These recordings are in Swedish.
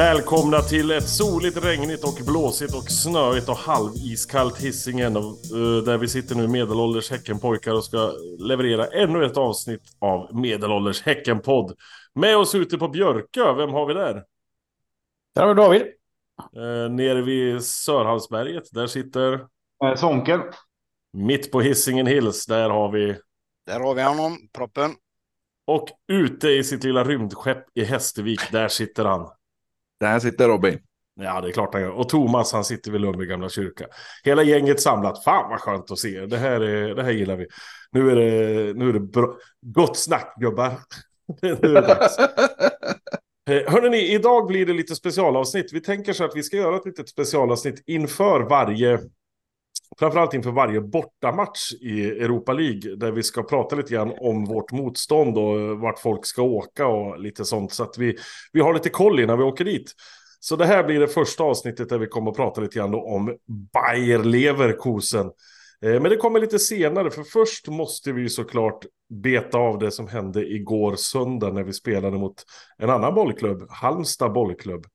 Välkomna till ett soligt, regnigt och blåsigt och snöigt och halviskallt Hisingen. eh, Där vi sitter nu medelålders Häckenpojkar och ska leverera ännu ett avsnitt av medelålders Häckenpodd. Med oss ute på Björkö, vem har vi där? Där har vi David. Eh, nere vid Sörhavsberget, där sitter... Eh, Sonken. Mitt på Hisingen Hills, där har vi... Där har vi honom, proppen. Och ute i sitt lilla rymdskepp i Hästervik, där sitter han. Där sitter Robin. Ja, det är klart han gör. Och Thomas, han sitter vid Lundby gamla kyrka. Hela gänget samlat. Fan vad skönt att se. Det här, är, det här gillar vi. Nu är det, nu är det bra. gott snack, gubbar. nu är det dags. Eh, Hörrni, idag blir det lite specialavsnitt. Vi tänker så att vi ska göra ett litet specialavsnitt inför varje, framförallt inför varje bortamatch i Europa League, där vi ska prata lite grann om vårt motstånd och vart folk ska åka och lite sånt, så att vi, vi har lite koll innan vi åker dit. Så det här blir det första avsnittet där vi kommer att prata lite grann om Bayer Leverkusen. Eh, men det kommer lite senare, för först måste vi såklart beta av det som hände igår söndag när vi spelade mot en annan bollklubb, Halmstad bollklubb,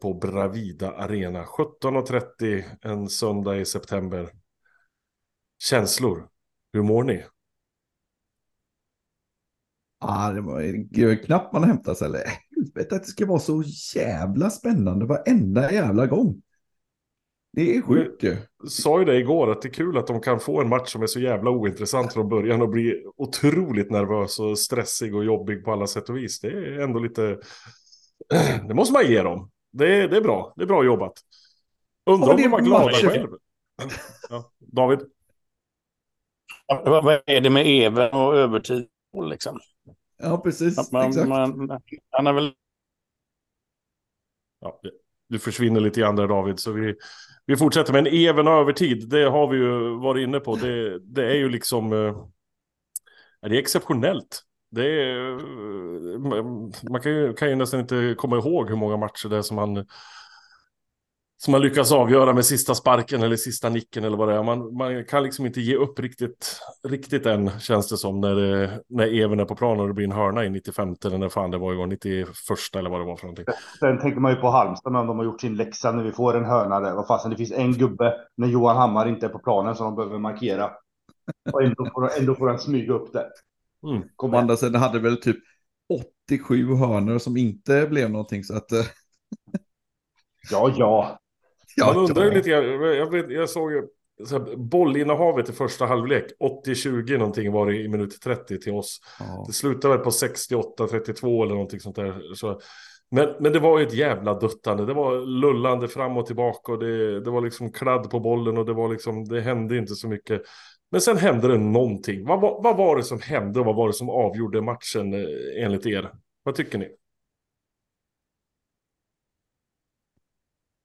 på Bravida Arena. 17.30 en söndag i september. Känslor, hur mår ni? Ja, det var det var knappt man hämtar sig. Eller helvete att det ska vara så jävla spännande varenda jävla gång. Det är sjukt ju. sa ju det igår att det är kul att de kan få en match som är så jävla ointressant från början och bli otroligt nervös och stressig och jobbig på alla sätt och vis. Det är ändå lite... Det måste man ge dem. Det är, det är bra. Det är bra jobbat. Undrar Ja, om de var glada själv. Ja. David? Vad är det med Even och övertid? Liksom? Ja, precis. Man, Exakt. man, han är väl... Ja, du försvinner lite grann där David. Så vi, vi fortsätter. Men even och övertid, det har vi ju varit inne på. Det, det är ju liksom... eh, Det är exceptionellt. Det är, man- kan ju, kan ju nästan inte komma ihåg hur många matcher det är som man, som man lyckas avgöra med sista sparken eller sista nicken eller vad det är. Man, man kan liksom inte ge upp riktigt, riktigt än, känns det som, när, det, när Even är på plan och det blir en hörna i 95 eller när fan det var igår, 91 eller vad det var för någonting. Sen tänker man ju på Halmstad, men om de har gjort sin läxa när vi får en hörna där. Vad fasen, det finns en gubbe när Johan Hammar inte är på planen som de behöver markera. Och ändå får, ändå får han smyga upp där. Mm. Å andra sidan hade väl typ 87 hörnor som inte blev någonting så att... eh, Ja, ja. Man undrar ju lite jag, vet, jag såg ju så här, bollinnehavet i första halvlek, 80-20 någonting var det i minut 30 till oss. Ja. Det slutade väl på 68-32 eller någonting sånt där. Så, men, men det var ju ett jävla duttande, det var lullande fram och tillbaka och det, det var liksom kladd på bollen och det var liksom, det hände inte så mycket. Men sen hände det någonting. Vad, var- vad var det som hände och vad var det som avgjorde matchen eh, enligt er? Vad tycker ni?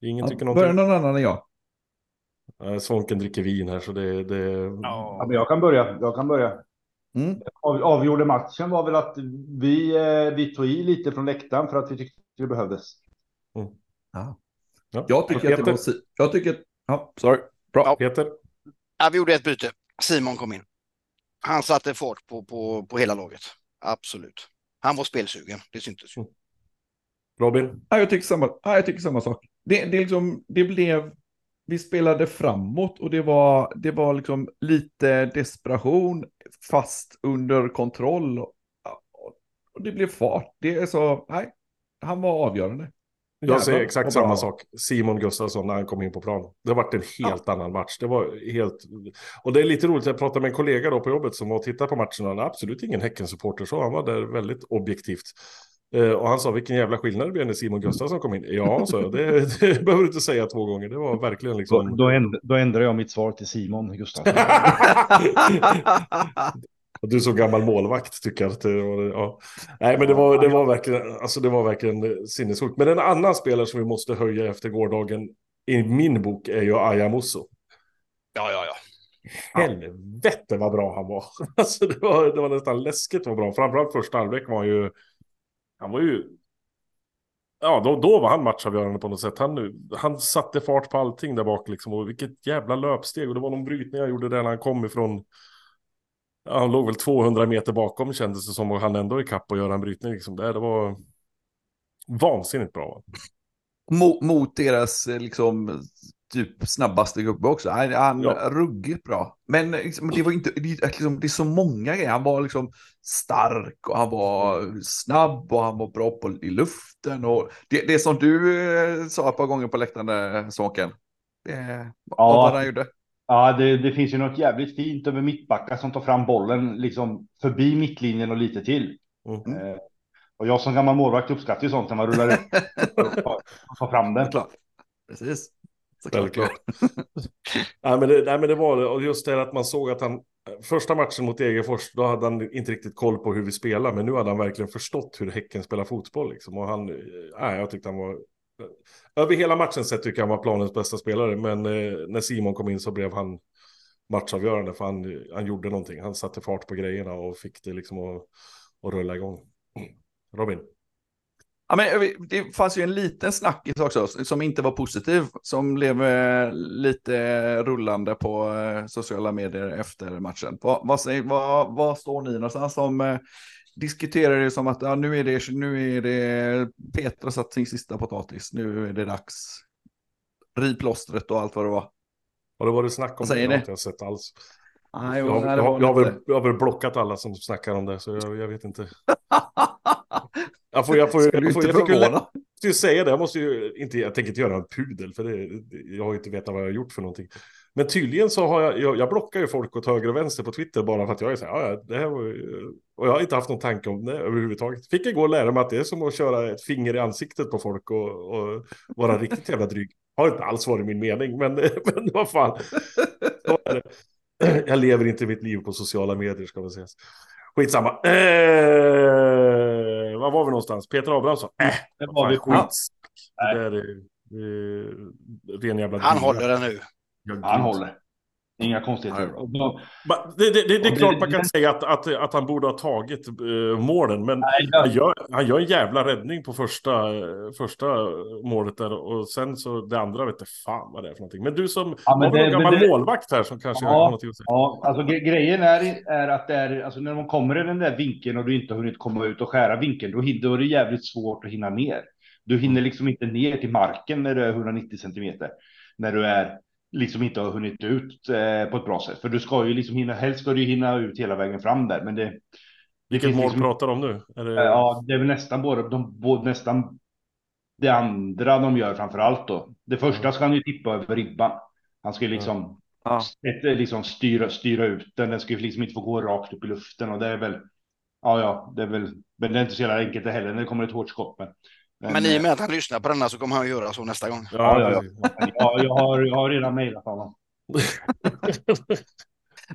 Ingen tycker Ja, Börjar någonting. någon annan än jag? Svånken dricker vin här så det... det... ja men jag kan börja. Jag kan börja. Mm. Av, avgjorde matchen var väl att vi, eh, vi tog i lite från läktaren för att vi tyckte det behövdes. Ja. Ja. Jag tycker att det Peter? var... Jag tycker. Ja, sorry. Bra. Peter? Ja, vi gjorde ett byte. Simon kom in. Han satte fart på, på, på hela laget. Absolut. Han var spelsugen, det syntes ju. Robin? Ja, jag, tycker samma, ja, jag tycker samma sak. Det, det, är liksom, det blev... Vi spelade framåt och det var, det var liksom lite desperation fast under kontroll. Och det blev fart. Det är så... Nej, han var avgörande. Jag säger exakt samma sak. Simon Gustafsson när han kom in på plan. Det varit en helt annan match. Det var helt... Och det är lite roligt, jag pratade med en kollega då på jobbet som var och tittade på matchen. Han är absolut ingen Häcken-supporter, så han var där väldigt objektivt. Eh, och han sa vilken jävla skillnad det blev när Simon Gustafsson kom in. Ja, så jag, det, det behöver du inte säga två gånger. Det var verkligen Då, liksom... då, änd, då ändrar jag mitt svar till Simon Gustafsson. Och Du som gammal målvakt tycker jag att det var... Ja. Nej, men det var, det var verkligen, alltså det var verkligen sinnessjukt. Men en annan spelare som vi måste höja efter gårdagen i min bok är ju Aya Musso. Ja, ja, ja. Helvete vad bra han var. Alltså det var, det var nästan läskigt vad bra. Framförallt första halvlek var ju... Han var ju... Ja, då, då var han matchavgörande på något sätt. Han, han satte fart på allting där bak liksom. Och vilket jävla löpsteg. Och det var någon brytning han gjorde där när han kom ifrån... Han låg väl 200 meter bakom kändes det som. Och han ändå i kapp och göra en brytning liksom. Där, det var... vansinnigt bra. Mot, mot deras eh, liksom typ snabbaste gubbe också. Han, han Ja. ruggigt bra. Men liksom, det var inte, det, liksom, det är så många grejer. Han var liksom stark och han var snabb och han var bra på, i luften. Och det, det som du eh, sa ett par gånger på läktaren, Småken. Det, vad var det han gjorde? Ja, det, det finns ju något jävligt fint över mittbackar som tar fram bollen liksom förbi mittlinjen och lite till. Mm. Eh, och jag som gammal målvakt uppskattar ju sånt när man rullar ut och tar fram den. Såklart. Precis. Såklart. Självklart. nej, men det, nej, men det var det. Och just det att man såg att han... Första matchen mot Degerfors, då hade han inte riktigt koll på hur vi spelar. Men nu hade han verkligen förstått hur Häcken spelar fotboll. Liksom. Och han... Nej, jag tyckte han var... Över hela matchen sett tycker jag han var planens bästa spelare. Men eh, när Simon kom in så blev han matchavgörande. För han, han gjorde någonting. Han satte fart på grejerna och fick det liksom att, att rulla igång. Robin? Ja, men eh, det fanns ju en liten snackis också som inte var positiv, som blev eh, lite rullande på eh, sociala medier efter matchen. Vad, vad, vad, vad står ni någonstans som eh, diskuterar det som att ja, nu, är det, nu är det Petra satt sin sista potatis, nu är det dags. Riv plåstret och allt vad det var. Har det varit snack om det? Jag har inte sett alls. Nej, Jag, har- jag, det har- var jag, har väl, jag har väl blockat alla som snackar om det, så jag, vet inte. Jag, får, jag, får, Ska du jag, får, inte jag måste ju säga det, jag måste ju inte, jag tänker inte göra en pudel, för det, det- jag har ju inte vetat vad jag har gjort för någonting. Men tydligen så har jag, jag, jag blockar ju folk åt höger och vänster på Twitter bara för att jag är så här, "Ja, det här var, ju-" och jag har inte haft någon tanke om det överhuvudtaget. Fick igår lära mig att det är som att köra ett finger i ansiktet på folk och, och vara riktigt jävla dryg. Har inte alls varit min mening, men, men vad fan. Det. Jag lever inte mitt liv på sociala medier ska man säga. Skitsamma. Eh, var var vi någonstans? Peter Abrahamsson? Äh, Det var vi fan, skit. skit. Det där är, är ren jävla Han håller den nu. Ja, gud. Han håller. Inga konstigheter. Ma- Det, det, det, det är klart man kan säga att, att, att han borde ha tagit uh, målen, men Nej, han gör, han gör en jävla räddning på första, första målet där och sen så det andra vet jag fan vad det är för någonting. Men du som Ja, har men det- någon gammal det- målvakt här som kanske Ja. har något att säga. ja, alltså gre- grejen är, är att det är, alltså när de kommer i den där vinkeln och du inte har hunnit komma ut och skära vinkeln, då, då är det jävligt svårt att hinna ner. Du hinner liksom inte ner till marken när du är 190 centimeter. När du är liksom inte har hunnit ut eh, på ett bra sätt. För du ska ju liksom hinna, helst ska du hinna ut hela vägen fram där. Men det, det Vilket mål liksom- pratar du om nu? Är det... Ja, det är väl nästan både, de, både nästan det andra de gör framför allt då. Det första ska han ju tippa över ribban. Han ska ju liksom, Ja. ett, liksom styra, styra ut den. Den ska ju liksom inte få gå rakt upp i luften och det är väl, ja, ja, det är väl, men det är inte så jävla enkelt det heller när det kommer ett hårt skott. Men, Men i och med att han lyssnar på denna så kommer han göra så nästa gång. Ja, ja, ja. ja, jag, har, jag har redan mejlat honom.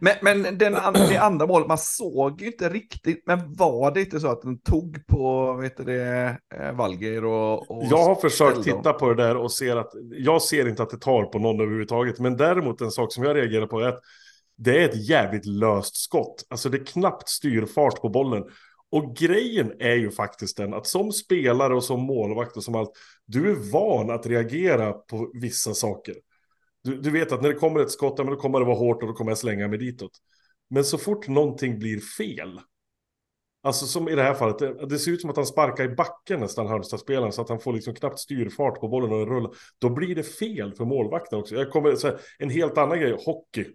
Men, men den, det andra målet, man såg ju inte riktigt, men var det inte så att den tog på, vet du det, eh, Valgeir och, och... Jag har försökt titta på det där och ser att jag ser inte att det tar på någon överhuvudtaget. Men däremot en sak som jag reagerar på är att det är ett jävligt löst skott. Alltså det är knappt styrfart på bollen. Och grejen är ju faktiskt den att som spelare och som målvakt och som allt, du är van att reagera på vissa saker. Du, du vet att när det kommer ett skott, ja, men då kommer det vara hårt och då kommer jag slänga mig ditåt. Men så fort någonting blir fel, Alltså som i det här fallet, det, det ser ut som att han sparkar i backen nästan Halmstad-spelaren så att han får liksom knappt styrfart på bollen och den rullar. Då blir det fel för målvakten också. Jag kommer så här, en helt annan grej, hockey.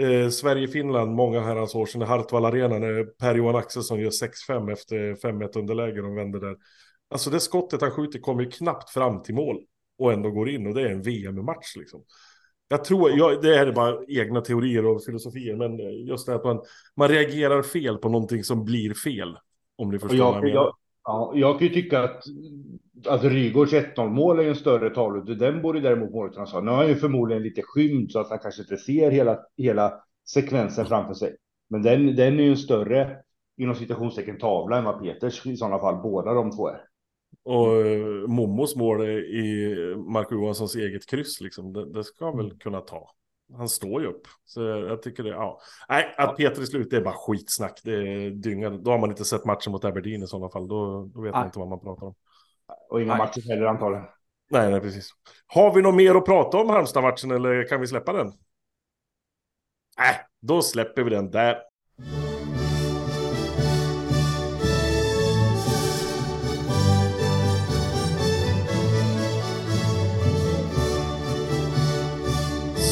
Eh, Sverige-Finland, många herrans år sedan, i Hartwall Arena när Per-Johan Axelsson gör 6-5 efter 5-1 underläge och vänder där. Alltså det skottet han skjuter kommer ju knappt fram till mål och ändå går in och det är en VM-match liksom. Jag tror, jag, det här är bara egna teorier och filosofier, men just det att man, man reagerar fel på någonting som blir fel. Om ni förstår vad jag jag, menar. jag, ja, jag kan ju tycka att, att Rygårds 1-0 mål är ju en större tavla. Den borde däremot målvakten ha. Nu har han ju förmodligen lite skymd så att han kanske inte ser hela, hela sekvensen framför sig. Men den, den är ju en större, inom citationstecken, tavla än vad Peters i sådana fall, båda de två är. Och eh, Momos mål i Marco Johanssons eget kryss, liksom, det, det ska han väl kunna ta. Han står ju upp. Så jag tycker det, ja. Nej, att Peter i slut, det är bara skitsnack. Det är dynga. Då har man inte sett matchen mot Aberdeen i sådana fall. Då, då vet man inte vad man pratar om. Och inga nej. matcher heller antagligen. Nej, nej, precis. Har vi något mer att prata om Halmstad-matchen eller kan vi släppa den? Nej, äh, då släpper vi den där.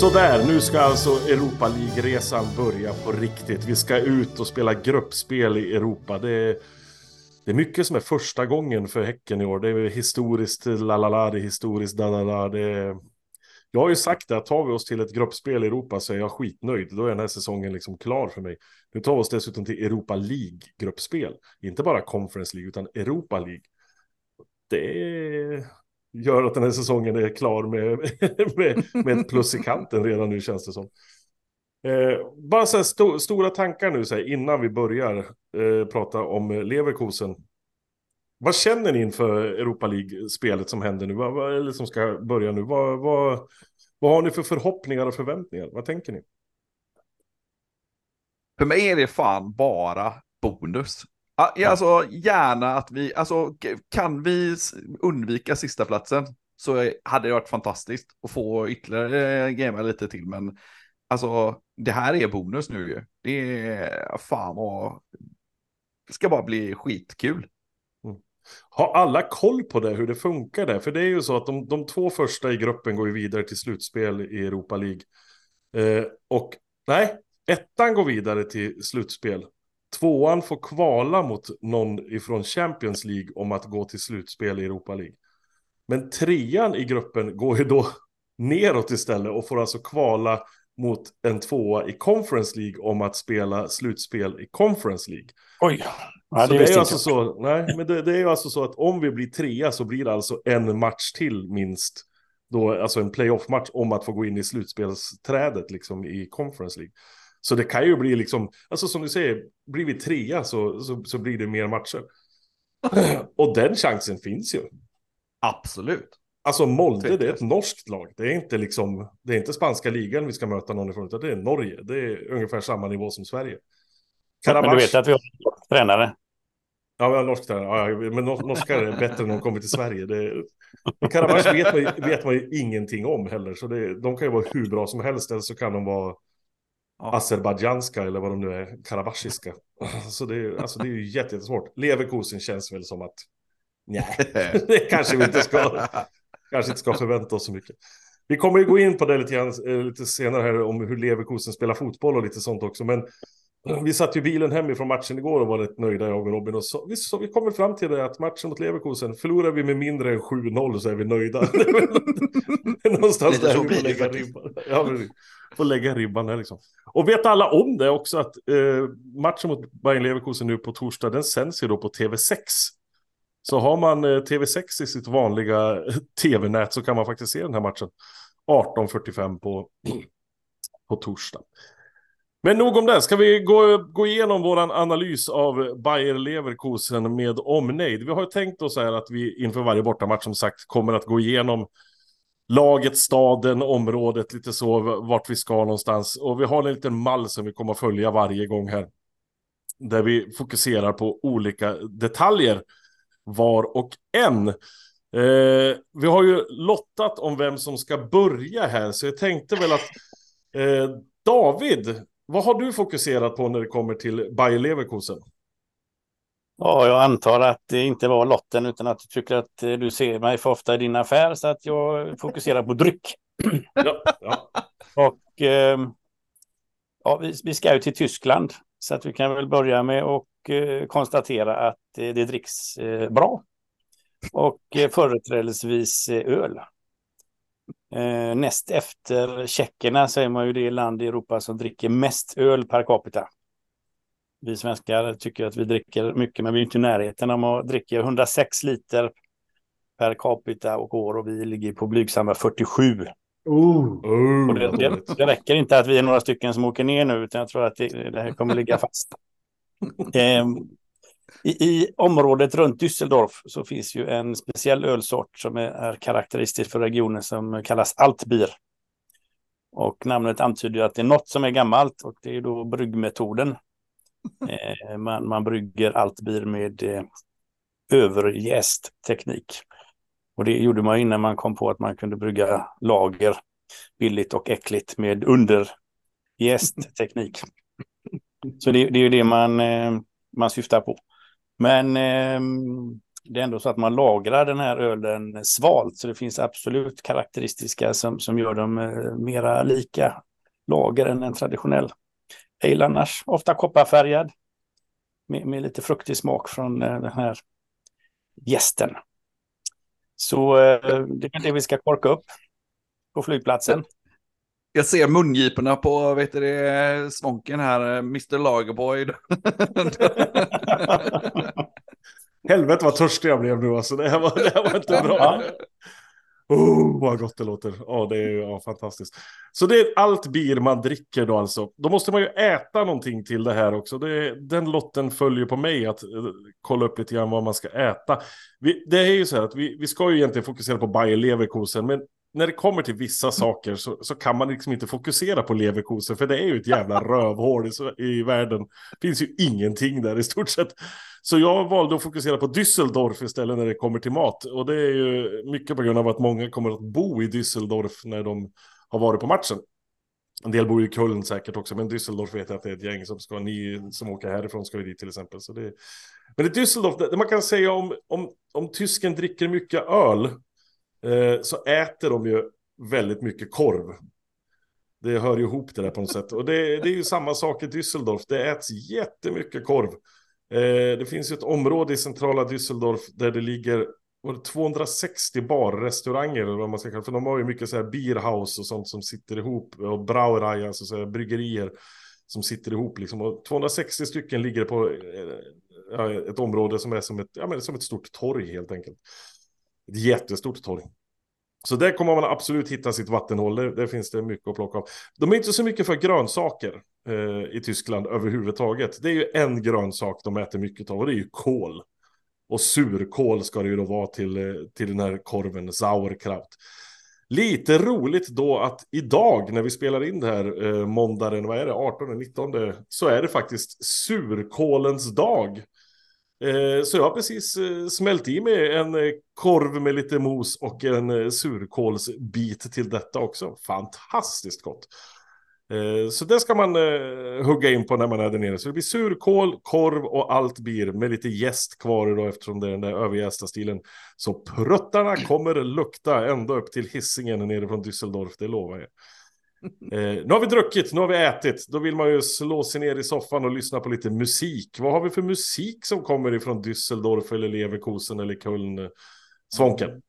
Sådär, nu ska alltså Europa League-resan börja på riktigt. Vi ska ut och spela gruppspel i Europa. Det det är mycket som är första gången för Häcken i år. Det är historiskt lalala, det är historiskt dadada. Det är... Jag har ju sagt det, att tar vi oss till ett gruppspel i Europa så är jag skitnöjd. Då är den här säsongen liksom klar för mig. Nu tar vi oss dessutom till Europa League-gruppspel. Inte bara Conference League, utan Europa League. Det gör att den här säsongen är klar med, med, med ett plus i kanten redan nu känns det som. Eh, bara så sto stora tankar nu så här, innan vi börjar eh, prata om Leverkusen. Vad känner ni inför Europa League-spelet som händer nu? Vad, eller som ska börja nu? Vad, vad, vad har ni för förhoppningar och förväntningar? Vad tänker ni? För mig är det fan bara bonus. Alltså gärna att vi, alltså kan vi undvika sista platsen så hade det varit fantastiskt att få ytterligare eh, gamea lite till. Men alltså det här är bonus nu ju. Det är fan vad, det ska bara bli skitkul. Mm. Har alla koll på det, hur det funkar där? För det är ju så att de, de två första i gruppen går ju vidare till slutspel i Europa League. Eh, och nej, ettan går vidare till slutspel. Tvåan får kvala mot någon ifrån Champions League om att gå till slutspel i Europa League. Men trean i gruppen går ju då neråt istället och får alltså kvala mot en tvåa i Conference League om att spela slutspel i Conference League. Oj, ja, det, det är alltså så. Nej, men det, det, är ju alltså så att om vi blir trea så blir det alltså en match till minst. Då, alltså en playoff-match om att få gå in i slutspelsträdet liksom i Conference League. Så det kan ju bli liksom, alltså som du säger, blir vi trea så, så, så blir det mer matcher. Och den chansen finns ju. Absolut. Alltså Molde, det är ett norskt lag. Det är inte liksom, det är inte spanska ligan vi ska möta någon ifrån, utan det är Norge. Det är ungefär samma nivå som Sverige. Karabash... Men du vet att vi har tränare. Ja, vi har norsk tränare. Ja, men norskar är bättre när de kommer till Sverige. Det... Karabach vet man, ju, vet man ju ingenting om heller, så det, de kan ju vara hur bra som helst, eller så kan de vara ja. azerbajdzjanska eller vad de nu är, karabashiska. Så det är, alltså, det är ju jättesvårt. Leverkusen känns väl som att nej, det kanske vi inte ska, kanske inte ska förvänta oss så mycket. Vi kommer ju gå in på det lite, grann, eh, lite senare här om hur Leverkusen spelar fotboll och lite sånt också. Men vi satt ju bilen hemifrån matchen igår och var rätt nöjda jag och Robin. Och så, vi, så vi kom fram till det att matchen mot Leverkusen, förlorar vi med mindre än 7-0 så är vi nöjda. Någonstans Lite där vi får lägga ribban. Ja, får lägga ribban här liksom. Och vet alla om det också att eh, matchen mot Bayern Leverkusen nu på torsdag, den sänds ju då på TV6. Så har man eh, TV6 i sitt vanliga eh, tv-nät så kan man faktiskt se den här matchen 18.45 på, på torsdag. Men nog om det, ska vi gå, gå igenom vår analys av Bayer Leverkusen med omnejd. Vi har ju tänkt oss här att vi inför varje bortamatch som sagt kommer att gå igenom laget, staden, området, lite så, vart vi ska någonstans. Och vi har en liten mall som vi kommer att följa varje gång här. Där vi fokuserar på olika detaljer, var och en. Eh, vi har ju lottat om vem som ska börja här, så jag tänkte väl att eh, David, vad har du fokuserat på när det kommer till Bayer Leverkusen? Ja, jag antar att det inte var lotten utan att du tycker att eh, du ser mig för ofta i din affär så att jag fokuserar på dryck. Ja, ja. Och eh, ja, vi, vi, ska ju till Tyskland så att vi kan väl börja med eh, konstatera att eh, det dricks eh, bra. Och eh, företrädesvis öl. näst efter tjeckerna så är man ju det land i Europa som dricker mest öl per capita. Vi svenskar tycker att vi dricker mycket, men vi är inte i närheten om att dricka 106 liter per capita och år och vi ligger på blygsamma 47. Oh. Och det, det, det, räcker inte att vi är några stycken som åker ner nu, utan jag tror att det, det här kommer ligga fast. Ehm, i, I området runt Düsseldorf så finns ju en speciell ölsort som är, är karaktäristisk för regionen som kallas Altbier. Och namnet antyder att det är något som är gammalt och det är då bryggmetoden Eh, man, man brygger Altbier med eh, överjäst teknik. Och det gjorde man innan man kom på att man kunde brygga lager billigt och äckligt med underjäst teknik. Så det, det är ju det man, eh, man syftar på. Men eh, det är ändå så att man lagrar den här ölen svalt, så det finns absolut karaktäristiska som, som gör dem eh, mera lika lager än en traditionell ale annars. Ofta kopparfärgad med, med lite fruktig smak från den här gästen. Så det är det vi ska korka upp på flygplatsen. Jag ser mungiporna på vet du, det, Svånken här, eh, Mr Lagerboy. Helvete vad törstig jag blev nu alltså. Det här var, det här var inte bra. Oh, vad gott det låter. Ja, det är ja, fantastiskt. Så det är allt bir man dricker då alltså. Då måste man ju äta någonting till det här också. Det, den lotten följer på mig att uh, kolla upp lite grann vad man ska äta. Vi, det är ju så här att vi, vi ska ju egentligen fokusera på Bayer Leverkusen, men när det kommer till vissa saker så, så kan man liksom inte fokusera på leverkosen för det är ju ett jävla rövhål i, i världen. Det finns ju ingenting där i stort sett. Så jag valde att fokusera på Düsseldorf istället när det kommer till mat. Och det är ju mycket på grund av att många kommer att bo i Düsseldorf när de har varit på matchen. En del bor i Köln säkert också, men Düsseldorf vet jag att det är ett gäng som ska, ni som åker härifrån ska ju dit till exempel. Så det, men i Düsseldorf, det man kan säga om, om, om tysken dricker mycket öl, Eh, så äter de ju väldigt mycket korv. Det hör ju ihop det där på något sätt. Och det, det är ju samma sak i Düsseldorf. Det äts jättemycket korv. Eh, det finns ju ett område i centrala Düsseldorf där det ligger 260 barrestauranger eller vad man ska kalla för de har ju mycket så här beerhouse och sånt som sitter ihop och brauerei, alltså så här bryggerier som sitter ihop liksom och 260 stycken ligger på eh, ett område som är som ett, ja, men som ett stort torg helt enkelt. Ett jättestort torg. Så där kommer man absolut hitta sitt vattenhål. Där, där finns det mycket att plocka av. De är inte så mycket för grönsaker eh, i Tyskland överhuvudtaget. Det är ju en grönsak de äter mycket av och det är ju kål. Och surkål ska det ju då vara till, eh, till den här korven, sauerkraut. Lite roligt då att idag när vi spelar in det här eh, måndagen, vad är det, 18, 19, så är det faktiskt surkålens dag. Eh, så jag har precis eh, smält i mig en eh, korv med lite mos och en surkålsbit till detta också. Fantastiskt gott. Så det ska man hugga in på när man är där nere. Så det blir surkål, korv och allt blir med lite gäst kvar då eftersom det är den där övergästa stilen. Så pruttarna kommer lukta ända upp till hissingen nere från Düsseldorf, det lovar jag. Eh, nu har vi druckit, nu har vi ätit. Då vill man ju slå sig ner i soffan och lyssna på lite musik. Vad har vi för musik som kommer ifrån Düsseldorf eller Leverkusen eller Köln? Svånken.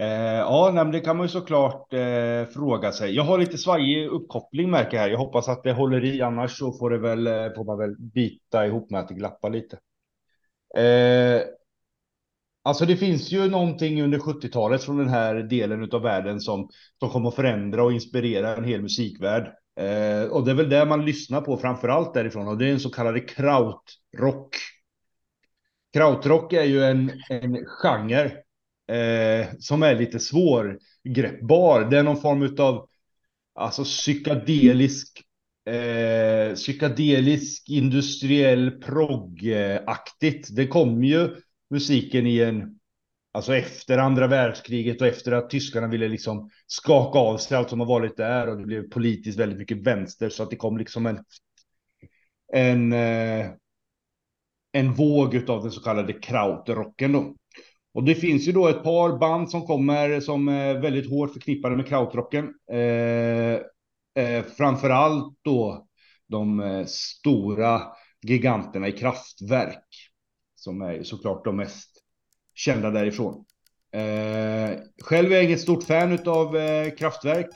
Eh, ja, nej, det kan man ju såklart eh, fråga sig. Jag har lite svajig uppkoppling märker jag här. Jag hoppas att det håller i, annars så får, det väl, eh, får man väl bita ihop med att det glappar lite. Eh, Alltså det finns ju någonting under 70-talet från den här delen av världen som, som kommer att förändra och inspirera en hel musikvärld. Eh, och det är väl det man lyssnar på framför allt därifrån och det är en så kallad krautrock. Krautrock är ju en, en genre eh, som är lite svårgreppbar. Det är någon form av alltså psykadelisk eh, psykedelisk industriell proggaktigt. Det kom ju musiken i en, alltså efter andra världskriget och efter att tyskarna ville liksom skaka av sig allt som har varit där och det blev politiskt väldigt mycket vänster så att det kom liksom en, en, eh, en våg av den så kallade krautrocken då. Och det finns ju då ett par band som kommer som är väldigt hårt förknippade med krautrocken. Eh, eh, framför allt då de eh, stora giganterna i kraftverk som är såklart de mest kända därifrån. Eh, själv är jag inget stort fan av eh, Kraftwerk.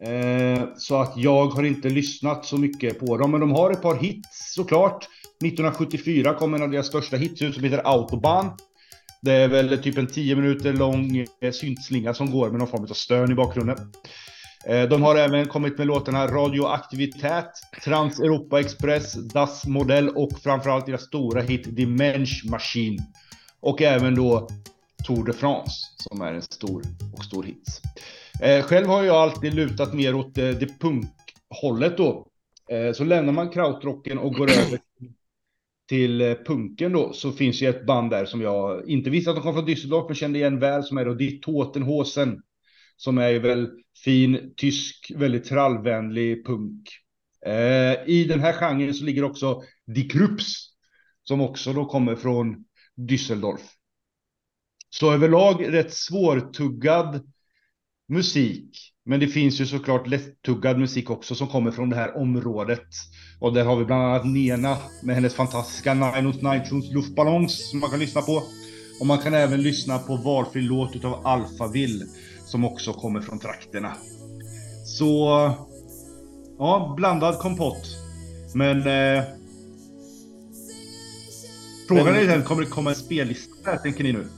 Eh, så att jag har inte lyssnat så mycket på dem. Men de har ett par hits såklart. 1974 kom en av deras största hits ut som heter Autobahn. Det är väl typ en 10 minuter lång eh, syntslinga som går med någon form av stön i bakgrunden. Eh, de har även kommit med låtarna Radioaktivitet, Trans-Europa Express, Das Modell och framförallt deras stora hit Dimension Machine. Och även då Tour de France som är en stor och stor hit. Eh, själv har jag alltid lutat mer åt eh, det punkhållet då. Så lämnar man krautrocken och går över till punken då så finns ju ett band där som jag inte visste att de kom från Düsseldorf men kände igen väl som är då Die Totenhosen som är väl fin, tysk, väldigt trallvänlig punk. Eh, I den här genren så ligger också Die Krups, som också då kommer från Düsseldorf. Så överlag rätt svårtuggad musik. Men det finns ju såklart lättuggad musik också som kommer från det här området. Och där har vi bland annat Nena med hennes fantastiska Nine och Nights luftballongs som man kan lyssna på. Och man kan även lyssna på valfri låt utav Alphaville som också kommer från trakterna. Så ja, blandad kompott. Men eh, Frågan är sen, kommer det komma en spellista här, tänker ni nu?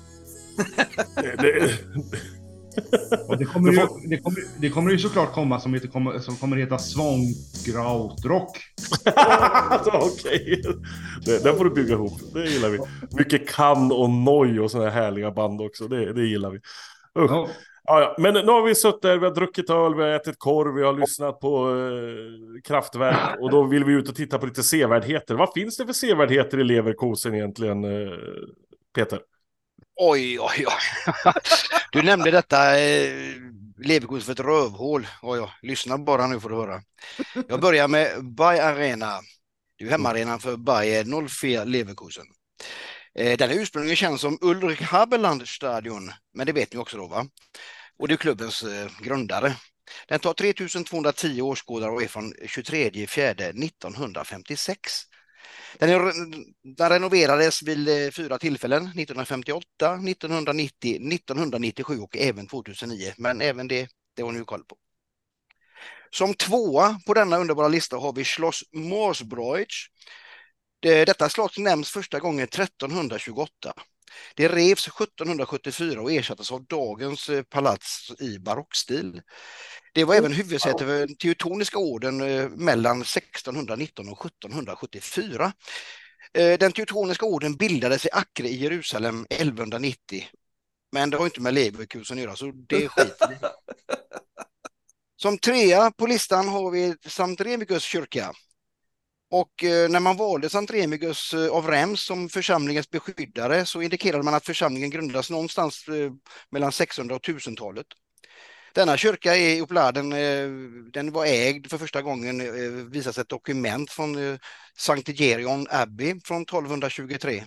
Och det, kommer ju, det, kommer, det kommer ju såklart komma som, heter, kommer, som kommer heta Svångrautrock. Okej, det, den får du bygga ihop. Det gillar vi. Mycket kan och noj och sådana här härliga band också. Det, det gillar vi. Usch. Ja. Ja, ja. Men nu har vi suttit där, vi har druckit öl, vi har ätit korv, vi har lyssnat på eh, kraftverk och då vill vi ut och titta på lite sevärdheter. Vad finns det för sevärdheter i Leverkosen egentligen, eh, Peter? Oj, oj, oj. Du nämnde detta eh, Leverkusen för ett rövhål. Oj, oj. Lyssna bara nu får du höra. Jag börjar med Bay Arena. Det är hemmaarenan för Bayer 04 Leverkusen. Eh, den är ursprungligen känd som Ulrich Haberland Stadion, men det vet ni också då va? Och det är klubbens eh, grundare. Den tar 3210 åskådare och är från 23 4 1956. Den, är, den renoverades vid eh, fyra tillfällen, 1958, 1990, 1997 och även 2009. Men även det, det har ni ju koll på. Som tvåa på denna underbara lista har vi Schloss Morsbreutsch. Detta slott nämns första gången 1328. Det revs 1774 och ersattes av dagens eh, palats i barockstil. Det var även huvudsäte för den Teutoniska orden eh, mellan 1619 och 1774. Eh, Den Teutoniska orden bildades i Acre i Jerusalem 1190. Men det har inte med Leverkusen att göra, så det skiter vi. Som trea på listan har vi Sankt Remigus kyrka. Och eh, när man valde Sankt Remigus av Rems som församlingens beskyddare så indikerade man att församlingen grundades någonstans eh, mellan 600 och 1000-talet. Denna kyrka i Opladen, eh, den var ägd för första gången, visas ett dokument från Sankt Gerion Abbey från 1223.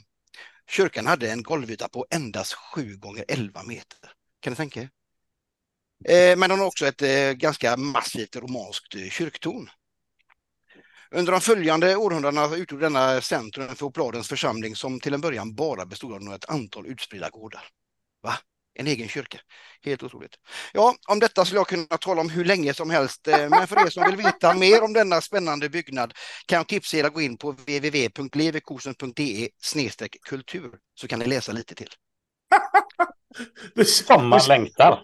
Kyrkan hade en golvyta på endast 7 gånger 11 meter. Kan ni tänka er? Men den har också ett ganska massivt romanskt kyrktorn. Under de följande århundradena utgjorde denna centrum för Uppladens församling som till en början bara bestod av ett antal utspridda gårdar. Va? En egen kyrka. Helt otroligt. Ja, om detta skulle jag kunna tala om hur länge som helst, eh, men för er som vill veta mer om denna spännande byggnad kan jag tipsa er att gå in på www.leverkosen.de kultur så kan ni läsa lite till. Som man längtar.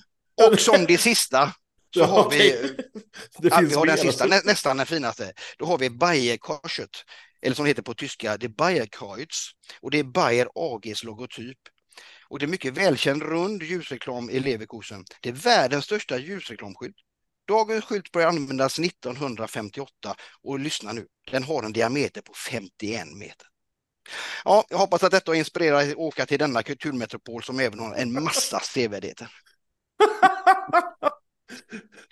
Och som det sista så har vi Det Ja, vi har den sista, alltså. nä, nästan den finaste. Då har vi Bayerkorset, eller som det heter på tyska, det är Bayerkreuz. Och det är Bayer AGs logotyp. Och det är mycket välkänd rund ljusreklam i Leverkusen. Det är världens största ljusreklamskylt. Dagens skylt började användas 1958 och lyssna nu, den har en diameter på 51 meter. Ja, jag hoppas att detta inspirerar er att åka till denna kulturmetropol som även har en massa sevärdheter.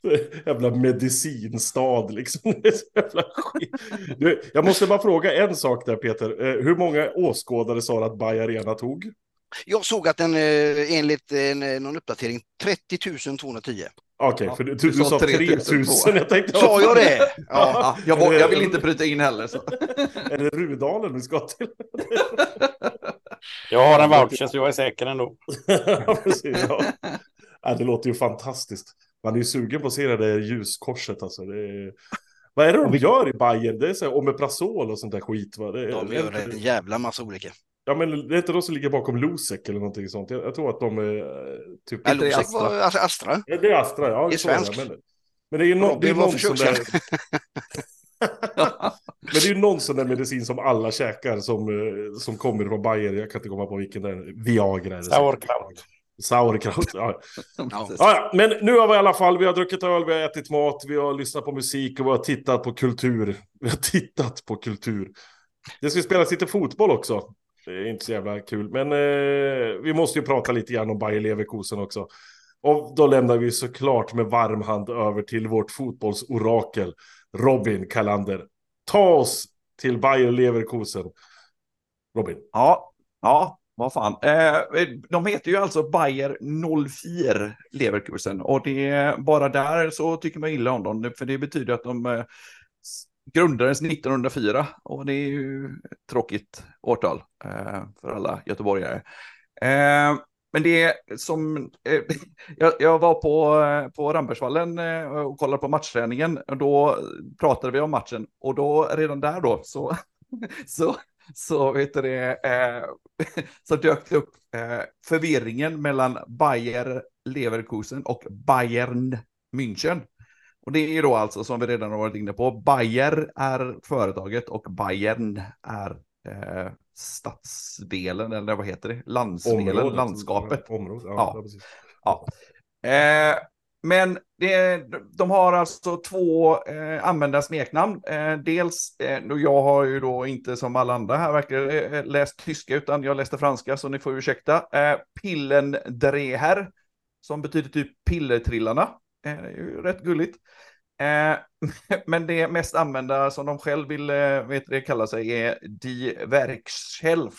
Jävla medicinstad liksom. Det är så jävla skit. Du, jag måste bara fråga en sak där Peter. Eh, Hur många åskådare sa du att Bay Arena tog? Jag såg att den eh, enligt en, eh, någon uppdatering 30 210. Okej, Ja, för du, du du, sa sa 3000 3000. Jag tänkte, Sa jag det? Ja. Ja, jag, jag vill inte bryta in heller. Så. Är det Rudalen vi ska till? Jag har en voucher så jag är säker ändå. ja, precis. Ja. Ja, det låter ju fantastiskt. Man är ju sugen på att se det där ljuskorset alltså. Det är... Vad är det de gör i Bayern? Det är så här Omeprazol och sånt där skit va? Det är... De gör en jävla massa olika. Ja men det är inte de som ligger bakom Losec eller någonting sånt. Jag, jag tror att de är eh, typ... Ja, Inte Losec Astra. var Astra. Ja, Det är Astra, ja. Det är så det. svenskt. Men, men det är ju no, det är någon sån där... Men det är ju någon sån där medicin som alla käkar som, eh, som kommer från Bayern. Jag kan inte komma på vilken det är. Viagra. Är det. Sauerkraut. Sauerkraut, ja. Ja. Men nu har vi i alla fall, vi har druckit öl, vi har ätit mat, vi har lyssnat på musik och vi har tittat på kultur. Vi har tittat på kultur. Det ska spelas lite fotboll också. Det är inte så jävla kul, men eh, vi måste ju prata lite grann om Bayer Leverkusen också. Och då lämnar vi såklart med varm hand över till vårt fotbollsorakel, Robin Kalander. Ta oss till Bayer Leverkusen. Robin. Ja, ja, vad fan. Eh, eh, de heter ju alltså Bayer 04 Leverkusen. Och det är bara där så tycker man illa om dem. För det betyder att de eh, grundades 1904 och det är ju ett tråkigt årtal eh, för alla göteborgare. Eh, men det är som, eh, jag, jag, var på, eh, på Rambergsvallen eh, och kollade på matchträningen. Och då pratade vi om matchen. Och då redan där då så, så, så vet du det, eh, så dök det upp eh, förvirringen mellan Bayer Leverkusen och Bayern München. Och det är då alltså som vi redan har varit inne på, Bayer är företaget och Bayern är eh, stadsdelen, eller vad heter det? Landsdelen, Området, landskapet. Området, ja. ja. ja. Eh, men det, de har alltså två eh, använda smeknamn. Eh, dels, eh, jag har ju då inte som alla andra här verkar eh, eh läst tyska, utan jag läste franska, så ni får ursäkta. Eh, Pillendreher, som betyder typ pillertrillarna. Eh, det är ju rätt gulligt. Eh, men det mest använda som de själv vill eh, vet det, kalla sig är Die Werkschelf,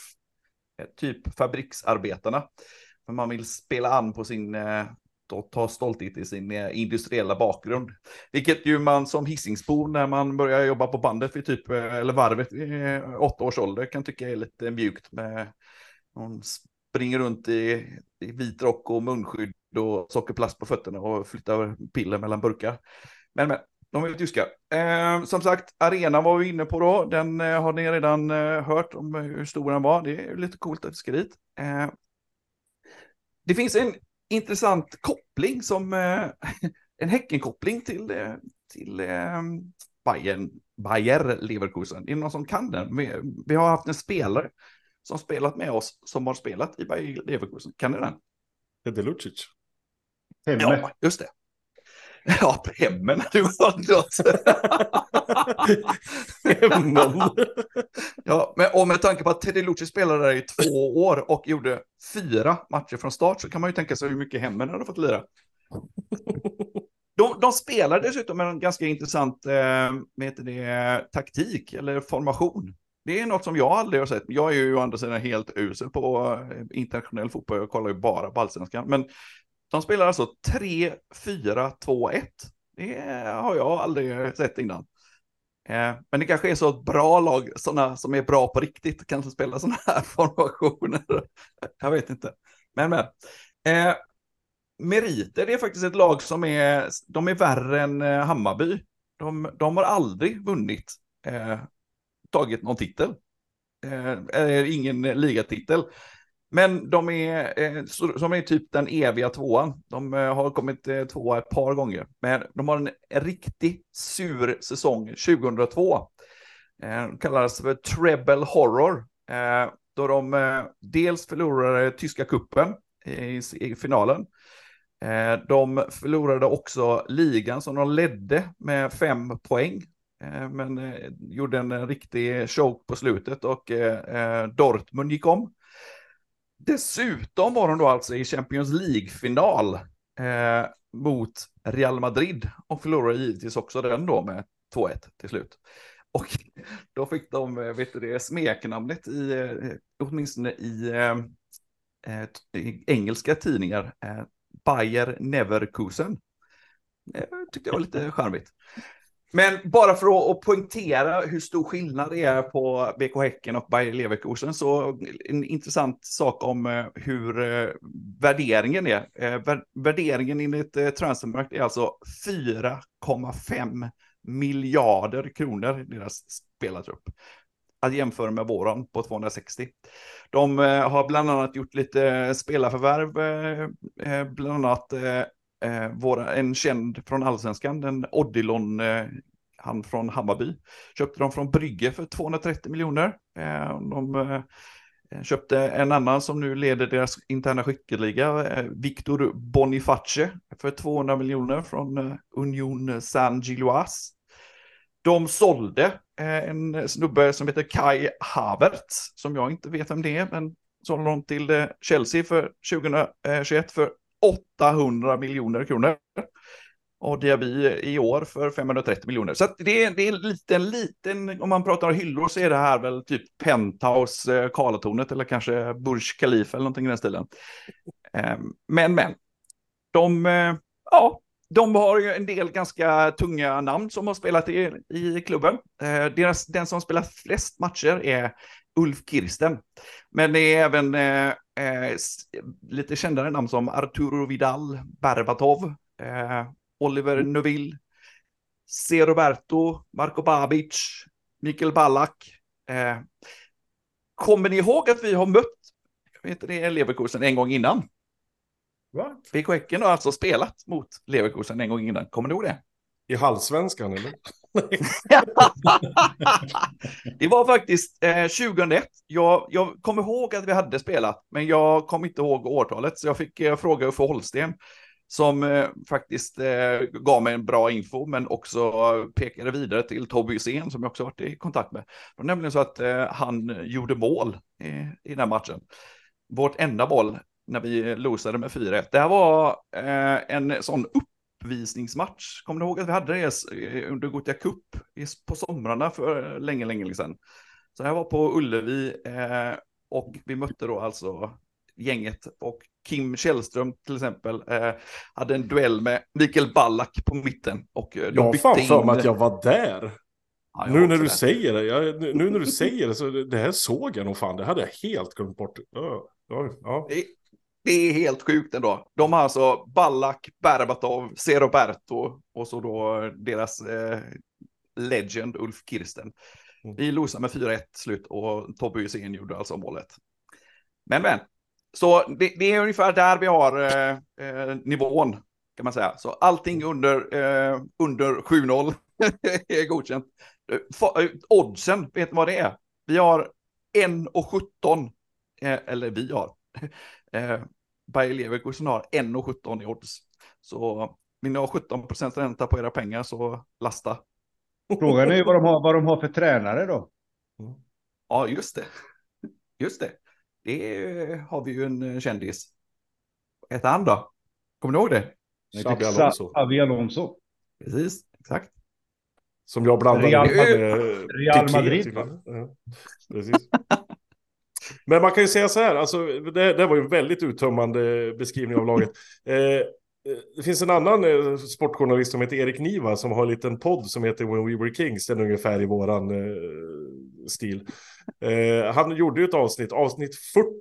eh, typ fabriksarbetarna. För man vill spela an på sin, eh, och ta stolthet i sin eh, industriella bakgrund. Vilket ju man som hissingsbo när man börjar jobba på bandet vid typ, eh, eller varvet vid eh, åtta års ålder kan tycka är lite mjukt med någon springer runt i, i vit rock och munskydd och sockerplast på fötterna och flyttar piller mellan burkar. Men, men, de är tyska. Eh, som sagt, arenan var vi inne på då. Den eh, har ni redan eh, hört om hur stor den var. Det är lite coolt att vi ska dit. Eh, det finns en intressant koppling som eh, en Häckenkoppling till, eh, till Bayern, Bayer Leverkusen. Är det någon som kan den? Vi, vi har haft en spelare som spelat med oss som har spelat i Bayer Leverkusen. Kan ni den? Är det Lucic? Ja, just det. Ja, Bremmen hade varit något. ja, men, och med tanke på att Teddy Luci spelade där i två år och gjorde fyra matcher från start så kan man ju tänka sig hur mycket Hemmen hade fått lira. De, de spelar dessutom en ganska intressant eh, heter det, taktik eller formation. Det är något som jag aldrig har sett. Jag är ju å andra sidan helt usel på eh, internationell fotboll. Jag kollar ju bara på allsvenskan. Men de spelar alltså 3-4-2-1. Det har jag aldrig sett innan. Eh, men det kanske är så att bra lag, sådana som är bra på riktigt, kanske spelar sådana här formationer. Jag vet inte. Men, men. Eh, meriter, det är faktiskt ett lag som är, de är värre än eh, Hammarby. De, de har aldrig vunnit, eh, tagit någon titel. Eh, ingen ligatitel. Men de är, eh, som är typ den eviga tvåan. De eh, har kommit eh, tvåa ett par gånger. Men de har en riktigt sur säsong 2002. De kallades för Treble Horror. Då de dels förlorade tyska kuppen i finalen. De förlorade också ligan som de ledde med fem poäng. Men gjorde en riktig choke på slutet och Dortmund gick om. Dessutom var de då alltså i Champions League-final eh, mot Real Madrid och förlorade givetvis också den då med 2-1 till slut. Och då fick de, eh, vet du det, smeknamnet i, eh, åtminstone i, eh, eh i engelska tidningar, eh, Bayer Neverkusen. Det tyckte jag var lite charmigt. Men bara för att poängtera hur stor skillnad det är på BK Häcken och Bayer Leverkusen så en intressant sak om eh, hur eh, värderingen är. Eh, värderingen enligt Transfermarkt är alltså 4,5 miljarder kronor i deras spelartrupp. Att jämföra med våran på 260. De har bland annat gjort lite spelarförvärv, bland annat eh, våra, en känd från allsvenskan, den Odilon, eh, han från Hammarby, köpte de från Brygge för 230 miljoner. Eh, de eh, köpte en annan som nu leder deras interna skytteliga, eh, Victor Boniface, för 200 miljoner från eh, Union Saint-Gilloise. De sålde eh, en snubbe som heter Kai Havertz, som jag inte vet vem det är, men sålde de till eh, Chelsea för 2021 för 800 miljoner kronor. och Diaby i år för 530 miljoner. Så det är, det är en liten, liten, om man pratar om hyllor så är det här väl typ Penthouse, eh, Karlatornet eller kanske Burj Khalifa eller någonting i den stilen. Eh, men, men, de, eh, ja, de har ju en del ganska tunga namn som har spelat i, i klubben. Eh, deras, den som spelat flest matcher är Ulf Kirsten. Men det är även eh, eh, lite kändare namn som Arturo Vidal, Berbatov, eh, Oliver Neuville, C. Roberto, Marco Babic, Mikael Ballack. Eh, kommer ni ihåg att vi har mött jag vet inte, Leverkusen en gång innan? Va? BK Häcken har alltså spelat mot Leverkusen en gång innan. Kommer du ihåg det? I halvsvenskan eller? det var faktiskt eh, 2001. Jag, jag kommer ihåg att vi hade spelat, men jag kom inte ihåg årtalet, så jag fick eh, fråga Uffe Holsten som eh, faktiskt eh, gav mig en bra info, men också pekade vidare till Tobbe Hysén som jag också varit i kontakt med. Det var nämligen så att eh, han gjorde mål i, i den här matchen. Vårt enda mål när vi losade med 4-1. Det här var eh, en sån uppvisningsmatch. Kommer du ihåg att vi hade det eh, under Gothia Cup på somrarna för länge, länge sedan? Så jag var på Ullevi eh, och vi mötte då alltså gänget och Kim Källström till exempel eh, hade en duell med Mikael Ballack på mitten. Och eh, Jag har fan in... för mig att jag var där. Ja, jag Nu när du det. säger det, jag, nu när du säger det, så det det här såg jag nog fan, det hade jag helt glömt bort. Ja, ja, ja. Det, är helt sjukt ändå. De har alltså Ballack, Berbatov, C. Roberto och så då deras eh, legend Ulf Kirsten. Mm. Vi losade med 4-1 slut och Tobbe Hysén gjorde alltså målet. Men men, så det, det är ungefär där vi har eh, eh, nivån kan man säga. Så allting under, eh, under 7-0 är godkänt. Eh, Oddsen, vet ni vad det är? Vi har 1,17, eh, eller vi har. Eh, Bayer Leverkusen har 1,17 i odds. Så vill ni ha 17 procent ränta på era pengar så lasta. Frågan är ju vad de har, vad de har för tränare då. Ja, just det. Just det. Det har vi ju en eh, kändis. Heter han då? Kommer ni ihåg det? Xabi Alonso. Xabi Alonso. Precis, exakt. Som jag blandade Real med Real Madrid? Ja, precis. Men man kan ju säga så här, alltså, det, det var ju en väldigt uttömmande beskrivning av laget. Eh, eh, det finns en annan eh, sportjournalist som heter Erik Niva som har en liten podd som heter When We Were Kings, den är ungefär i våran eh, stil. Eh, han gjorde ju ett avsnitt, avsnitt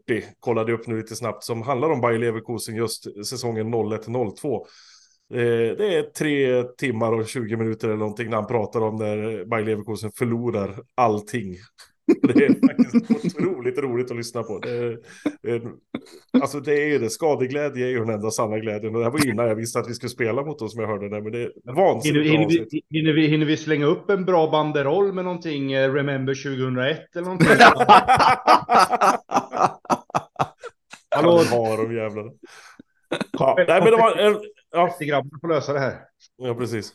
40, kollade jag upp nu lite snabbt, som handlar om Bayer Leverkusen just säsongen 01-02. Eh, det är tre timmar och 20 minuter eller någonting när han pratar om när Bayer Leverkusen förlorar allting. Det är faktiskt otroligt roligt att lyssna på. Det är, det är, alltså det är ju det, skadeglädje är ju den enda sanna glädjen. Och det här var innan jag visste att vi skulle spela mot dem som jag hörde det. Men det är Hinner, vansinnigt hinner, avsnitt. vi, hinner, vi, hinner vi slänga upp en bra banderoll med någonting, eh, Remember 2001 eller någonting? Hallå, har de jävlarna. Ja, nej, men det var en, ja, Grabbarna får lösa det här. Ja, precis.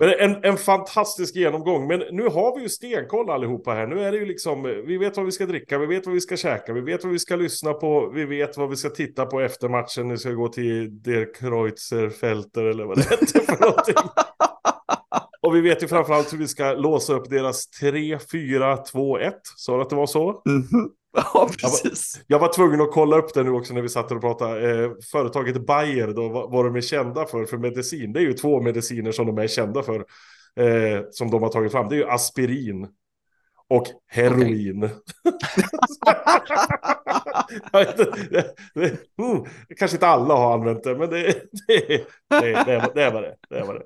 Men en, en fantastisk genomgång. Men nu har vi ju stenkoll allihopa här. Nu är det ju liksom, vi vet vad vi ska dricka, vi vet vad vi ska käka, vi vet vad vi ska lyssna på, vi vet vad vi ska titta på efter matchen. Nu ska vi gå till Der Kreuzerfelter eller vad det heter för någonting. Och vi vet ju framförallt hur vi ska låsa upp deras 3-4-2-1. Sa du att det var så? Mhm. Ja, precis. Jag var tvungen att kolla upp det nu också när vi satt och pratade. Eh, företaget Bayer, då, vad, vad de är kända för, för medicin. Det är ju två mediciner som de är kända för. Eh, som de har tagit fram. Det är ju aspirin. Och heroin. Jag inte, det, det, mm, kanske inte alla har använt det, men det, det, det, det, var- det var det. det, var det.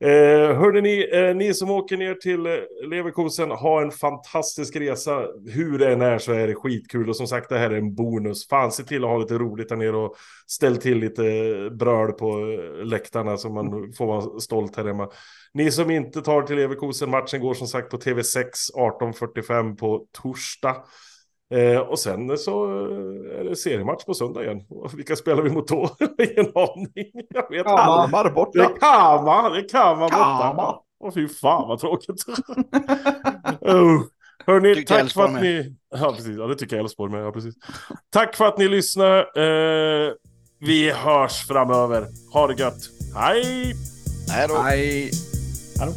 Eh, hörde ni, eh, ni som åker ner till eh, Leverkusen, ha en fantastisk resa. Hur det än är så är det skitkul. Och som sagt, det här är en bonus. Fan, se till att ha lite roligt där nere och ställ till lite bröd på eh, läktarna så man får vara stolt här hemma. Ni som inte tar till Leverkusen, matchen går som sagt på TV6 18.45 på torsdag. Eh, och sen så eh, är det seriematch på söndag igen. Vilka spelar vi mot då? Ingen aning. Jag vet inte. Kalmar Det borta. är Kama, det är Kama borta. Kama. Åh fy fan vad tråkigt. oh. Hörni, tack för att med. ni... Ja, precis. Ja, det tycker jag Elfsborg med. Ja, precis. Tack för att ni lyssnar. Eh, vi hörs framöver. Ha det gött. Hej! Hej då. Nej. Hallå?